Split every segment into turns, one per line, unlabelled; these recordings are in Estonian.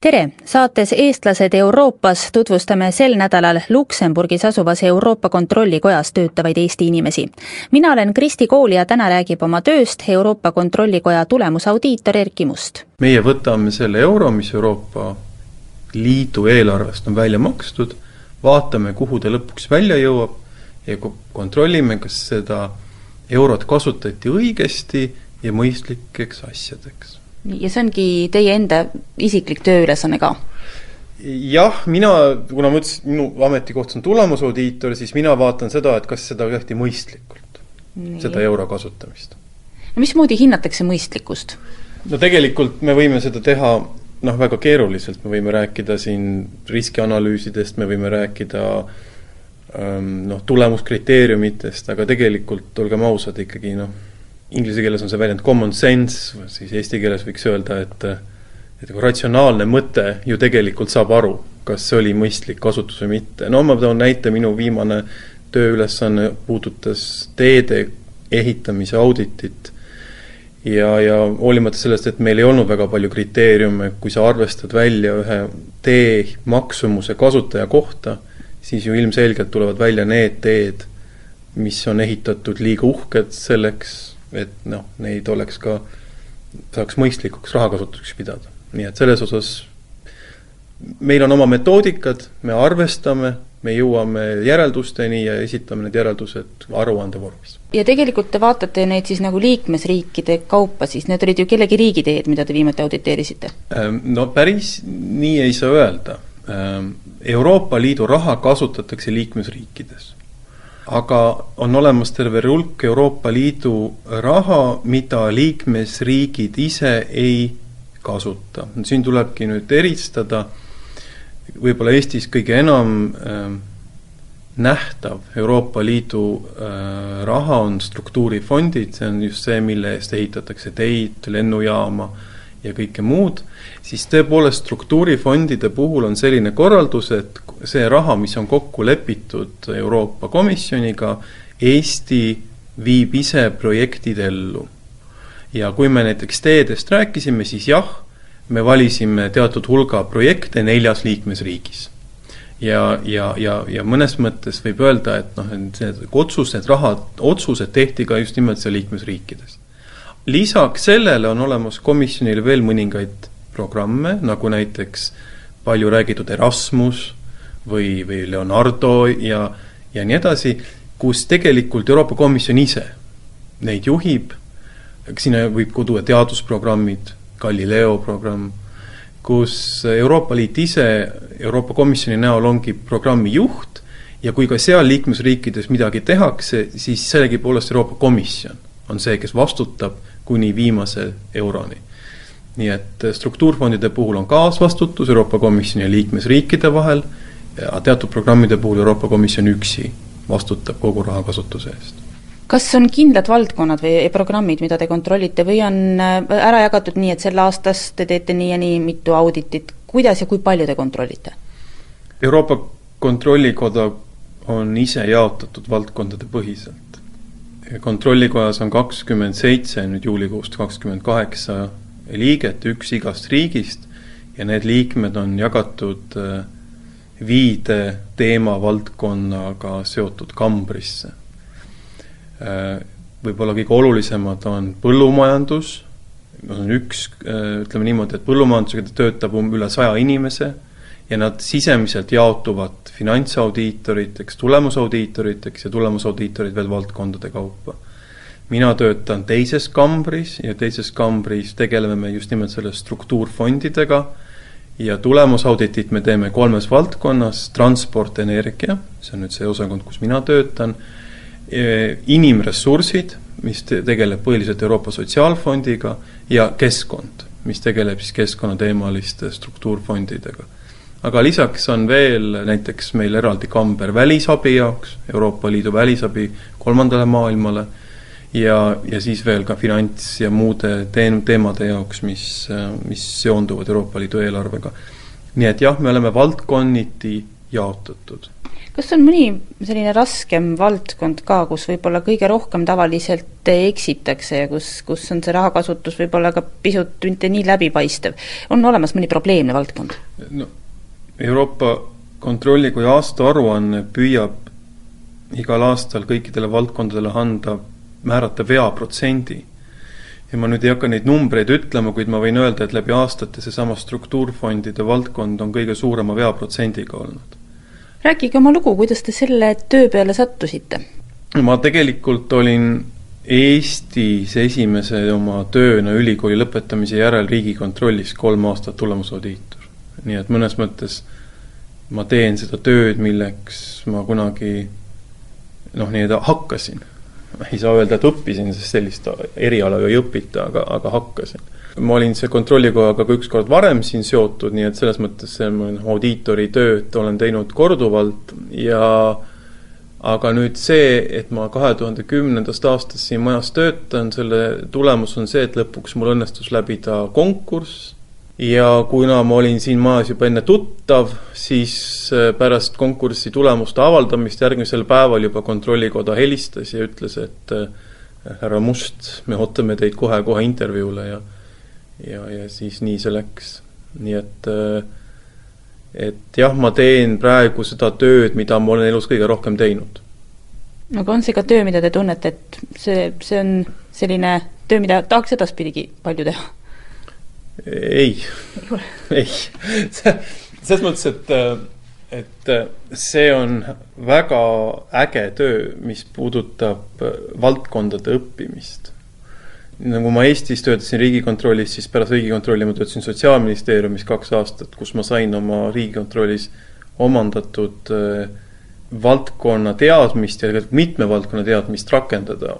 tere, saates Eestlased Euroopas tutvustame sel nädalal Luksemburgis asuvas Euroopa Kontrollikojas töötavaid Eesti inimesi. mina olen Kristi Kool ja täna räägib oma tööst Euroopa Kontrollikoja tulemusaudiitor Erki Must.
meie võtame selle euro, mis Euroopa Liidu eelarvest on välja makstud, vaatame, kuhu ta lõpuks välja jõuab ja kontrollime, kas seda eurot kasutati õigesti ja mõistlikeks asjadeks
ja see ongi teie enda isiklik tööülesanne ka?
jah, mina, kuna ma ütlesin, minu ametikoht on tulemusaudiitor, siis mina vaatan seda, et kas seda tehti mõistlikult, seda euro kasutamist.
no mismoodi hinnatakse mõistlikkust?
no tegelikult me võime seda teha noh, väga keeruliselt, me võime rääkida siin riskianalüüsidest, me võime rääkida ähm, noh, tulemuskriteeriumitest, aga tegelikult olgem ausad, ikkagi noh, inglise keeles on see väljend common sense, siis eesti keeles võiks öelda, et et nagu ratsionaalne mõte ju tegelikult saab aru, kas see oli mõistlik kasutus või mitte. no ma toon näite, minu viimane tööülesanne puudutas teede ehitamise auditit ja, ja hoolimata sellest, et meil ei olnud väga palju kriteeriume, kui sa arvestad välja ühe tee maksumuse kasutaja kohta, siis ju ilmselgelt tulevad välja need teed, mis on ehitatud liiga uhked selleks, et noh, neid oleks ka, saaks mõistlikuks rahakasutuseks pidada. nii et selles osas meil on oma metoodikad, me arvestame, me jõuame järeldusteni ja esitame need järeldused aruande vormis.
ja tegelikult te vaatate neid siis nagu liikmesriikide kaupa siis, need olid ju kellegi riigiteed, mida te viimati auditeerisite?
Ähm, no päris nii ei saa öelda. Ähm, Euroopa Liidu raha kasutatakse liikmesriikides aga on olemas terve hulk Euroopa Liidu raha, mida liikmesriigid ise ei kasuta. siin tulebki nüüd eristada, võib-olla Eestis kõige enam äh, nähtav Euroopa Liidu äh, raha on struktuurifondid, see on just see, mille eest ehitatakse teid, lennujaama ja kõike muud, siis tõepoolest struktuurifondide puhul on selline korraldus, et see raha, mis on kokku lepitud Euroopa Komisjoniga, Eesti viib ise projektid ellu. ja kui me näiteks teedest rääkisime, siis jah, me valisime teatud hulga projekte neljas liikmesriigis. ja, ja, ja, ja mõnes mõttes võib öelda, et noh, need otsus, need rahad, otsused tehti ka just nimelt seal liikmesriikides. lisaks sellele on olemas komisjonil veel mõningaid programme, nagu näiteks palju räägitud Erasmus või, või Leonardo ja, ja nii edasi, kus tegelikult Euroopa Komisjon ise neid juhib, sinna võib ka tuua teadusprogrammid, Galileo programm, kus Euroopa Liit ise Euroopa Komisjoni näol ongi programmi juht ja kui ka seal liikmesriikides midagi tehakse, siis sellegipoolest Euroopa Komisjon on see, kes vastutab kuni viimase euroni. nii et struktuurfondide puhul on kaasvastutus Euroopa Komisjoni ja liikmesriikide vahel ja teatud programmide puhul Euroopa Komisjon üksi vastutab kogu rahakasutuse eest.
kas on kindlad valdkonnad või programmid, mida te kontrollite või on äh, ära jagatud nii, et sel aastas te teete nii ja nii mitu auditit, kuidas ja kui palju te kontrollite?
Euroopa Kontrollikoda on ise jaotatud valdkondade põhiselt. kontrollikojas on kakskümmend seitse, nüüd juulikuust kakskümmend kaheksa liiget, üks igast riigist, ja need liikmed on jagatud äh, viide teemavaldkonnaga seotud kambrisse. Võib-olla kõige olulisemad on põllumajandus, on üks, ütleme niimoodi, et põllumajandusega töötab um-, üle saja inimese ja nad sisemiselt jaotuvad finantsaudiitoriteks, tulemusaudiitoriteks ja tulemusaudiitorid veel valdkondade kaupa. mina töötan teises kambris ja teises kambris tegeleme me just nimelt selle struktuurfondidega ja tulemusauditit me teeme kolmes valdkonnas, transport, energia, see on nüüd see osakond, kus mina töötan, e, inimressursid, mis te tegeleb põhiliselt Euroopa Sotsiaalfondiga, ja keskkond, mis tegeleb siis keskkonnateemaliste struktuurfondidega. aga lisaks on veel näiteks meil eraldi kamber välisabi jaoks, Euroopa Liidu välisabi kolmandale maailmale, ja, ja siis veel ka finants ja muude teen-, teemade jaoks, mis, mis seonduvad Euroopa Liidu eelarvega. nii et jah, me oleme valdkonniti jaotatud
kas on mõni selline raskem valdkond ka, kus võib-olla kõige rohkem tavaliselt eksitakse ja kus, kus on see rahakasutus võib-olla ka pisut mitte nii läbipaistev? on olemas mõni probleemne valdkond?
no Euroopa Kontrollikoja aastaaruanne püüab igal aastal kõikidele valdkondadele anda, määrata veaprotsendi. ja ma nüüd ei hakka neid numbreid ütlema, kuid ma võin öelda, et läbi aastate seesama struktuurfondide valdkond on kõige suurema veaprotsendiga olnud
rääkige oma lugu, kuidas te selle töö peale sattusite?
ma tegelikult olin Eestis esimese oma tööna ülikooli lõpetamise järel Riigikontrollis kolm aastat tulemusaudiitor. nii et mõnes mõttes ma teen seda tööd, milleks ma kunagi noh, nii-öelda hakkasin. Ei saa öelda, et õppisin, sest sellist eriala ju ei õpita, aga, aga hakkasin. Ma olin see kontrollikojaga ka ükskord varem siin seotud, nii et selles mõttes see audiitori tööd olen teinud korduvalt ja aga nüüd see, et ma kahe tuhande kümnendast aastast siin majas töötan, selle tulemus on see, et lõpuks mul õnnestus läbida konkurss ja kuna ma olin siin majas juba enne tuttav, siis äh, pärast konkursi tulemuste avaldamist järgmisel päeval juba Kontrollikoda helistas ja ütles, et äh, härra Must, me ootame teid kohe-kohe intervjuule ja ja, ja siis nii see läks. nii et, äh, et jah, ma teen praegu seda tööd, mida ma olen elus kõige rohkem teinud.
aga on see ka töö, mida te tunnete, et see, see on selline töö, mida tahaks edaspidigi palju teha?
Ei, ei, selles mõttes, et et see on väga äge töö, mis puudutab valdkondade õppimist nagu ma Eestis töötasin Riigikontrollis, siis pärast Riigikontrolli ma töötasin Sotsiaalministeeriumis kaks aastat, kus ma sain oma Riigikontrollis omandatud äh, valdkonna teadmist ja tegelikult mitme valdkonna teadmist rakendada.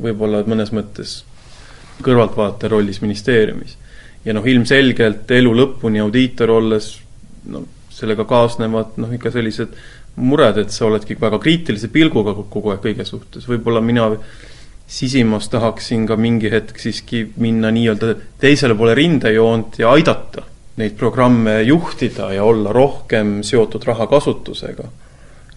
võib-olla mõnes mõttes kõrvaltvaataja rollis ministeeriumis. Ja noh, ilmselgelt elu lõpuni audiitor olles noh, sellega kaasnevad noh, ikka sellised mured, et sa oledki väga kriitilise pilguga kogu aeg kõige suhtes, võib-olla mina sisimas tahaksin ka mingi hetk siiski minna nii-öelda teisele poole rindejoont ja aidata neid programme juhtida ja olla rohkem seotud rahakasutusega.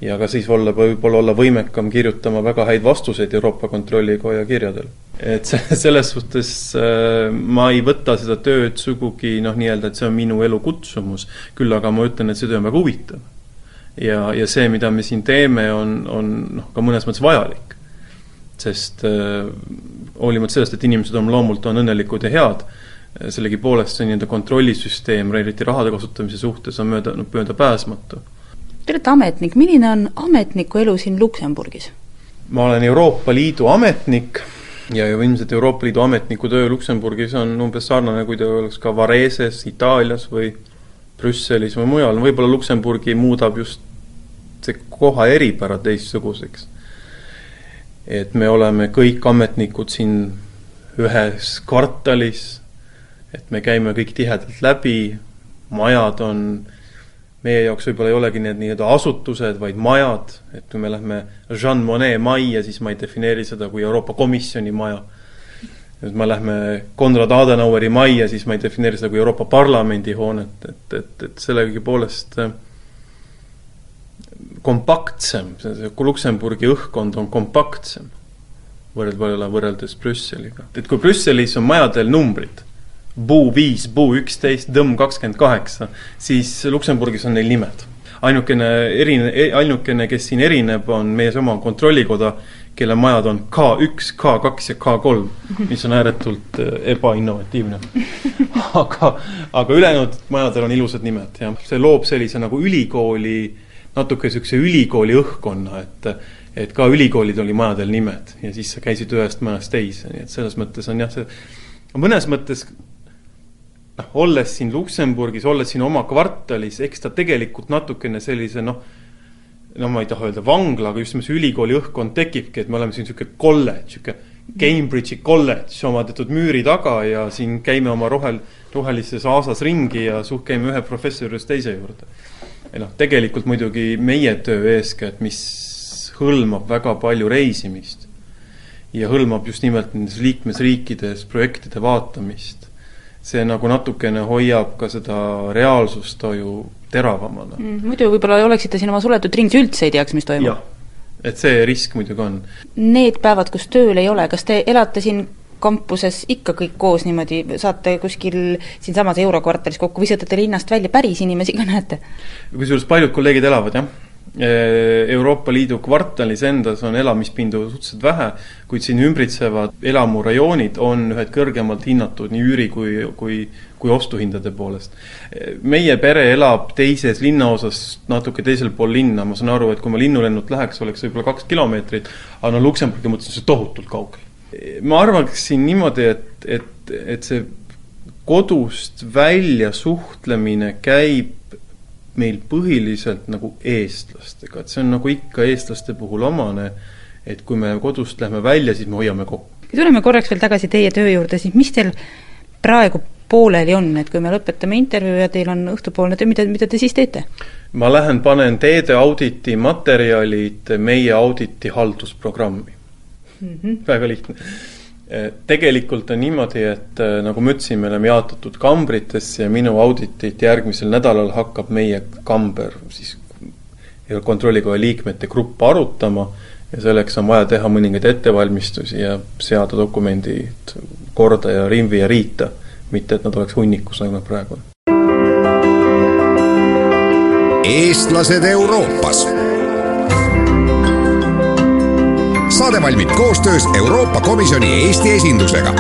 Ja ka siis olla, võib-olla olla võimekam kirjutama väga häid vastuseid Euroopa Kontrollikoja kirjadele. et see, selles suhtes äh, ma ei võta seda tööd sugugi noh, nii-öelda, et see on minu elu kutsumus, küll aga ma ütlen, et see töö on väga huvitav. ja, ja see, mida me siin teeme, on, on noh, ka mõnes mõttes vajalik sest äh, hoolimata sellest, et inimesed oma loomult on õnnelikud ja head, äh, sellegipoolest see nii-öelda kontrollisüsteem, eriti rahade kasutamise suhtes, on mööda, möödapääsmatu.
Te olete ametnik, milline on ametniku elu siin Luksemburgis?
ma olen Euroopa Liidu ametnik ja ilmselt Euroopa Liidu ametniku töö Luksemburgis on umbes sarnane, kui ta oleks ka Vareses Itaalias või Brüsselis või mujal, võib-olla Luksemburgi muudab just see koha eripära teistsuguseks. Et me oleme kõik ametnikud siin ühes kvartalis, et me käime kõik tihedalt läbi, majad on, meie jaoks võib-olla ei olegi need nii-öelda asutused, vaid majad, et kui me lähme Jean Monnet majja, siis ma ei defineeri seda kui Euroopa Komisjoni maja. et me lähme Konrad Adenaueri majja, siis ma ei defineeri seda kui Euroopa Parlamendi hoonet, et, et, et sellegipoolest äh, kompaktsem, see Luksemburgi õhkkond on kompaktsem võrreldes, võrreldes Brüsseliga. et kui Brüsselis on majadel numbrid, Buu viis, Buu üksteist, Dõmm kakskümmend kaheksa, siis Luksemburgis on neil nimed. ainukene erine-, e-, ainukene, kes siin erineb, on meie oma kontrollikoda, kelle majad on K1, K2 ja K3, mis on ääretult äh, ebainnovatiivne. aga, aga ülejäänud majadel on ilusad nimed, jah. see loob sellise nagu ülikooli natuke niisuguse ülikooli õhkkonna, et et ka ülikoolid oli majadel nimed ja siis sa käisid ühest majast teise, nii et selles mõttes on jah, see mõnes mõttes noh, olles siin Luksemburgis, olles siin oma kvartalis, eks ta tegelikult natukene sellise noh, no ma ei taha öelda vangla, aga just nimelt see ülikooli õhkkond tekibki, et me oleme siin niisugune kolledž, niisugune Cambridge'i kolledž oma teatud müüri taga ja siin käime oma rohel, rohelises aasas ringi ja suht käime ühe professori juurest teise juurde. Ja noh, tegelikult muidugi meie töö eeskätt, mis hõlmab väga palju reisimist ja hõlmab just nimelt nendes liikmesriikides projektide vaatamist, see nagu natukene hoiab ka seda reaalsustaju teravamana
mm,. muidu võib-olla oleksite siin oma suletud ringis üldse ei teaks, mis toimub?
et see risk muidugi on.
Need päevad, kus tööl ei ole, kas te elate siin kampuses ikka kõik koos niimoodi, saate kuskil siinsamas Eurokvartalis kokku või sõidate linnast välja, päris inimesi ka näete?
kusjuures paljud kolleegid elavad, jah Euroopa Liidu kvartalis endas on elamispindu suhteliselt vähe, kuid siin ümbritsevad elamurajoonid on ühed kõrgemalt hinnatud nii üüri kui, kui, kui ostuhindade poolest. meie pere elab teises linnaosas, natuke teisel pool linna, ma saan aru, et kui ma linnulennult läheks, oleks võib-olla kaks kilomeetrit, aga no Luksemburgi mõttes on see tohutult kaugel. ma arvaksin niimoodi, et, et, et see kodust välja suhtlemine käib meil põhiliselt nagu eestlastega, et see on nagu ikka eestlaste puhul omane, et kui me kodust lähme välja, siis me hoiame kokku.
tuleme korraks veel tagasi teie töö juurde, siis mis teil praegu pooleli on, et kui me lõpetame intervjuu ja teil on õhtupoolne töö, mida, mida te siis teete?
ma lähen panen teede auditi materjalid meie auditi haldusprogrammi mm. -hmm. väga lihtne tegelikult on niimoodi, et äh, nagu ma ütlesin, me oleme jaotatud kambritesse ja minu auditit järgmisel nädalal hakkab meie kamber siis kontrollikoja liikmete grupp arutama ja selleks on vaja teha mõningaid ettevalmistusi ja seada dokumendid korda ja rimvi ja riita, mitte et nad oleks hunnikus, nagu nad praegu on.
eestlased Euroopas saade valmib koostöös Euroopa Komisjoni Eesti esindusega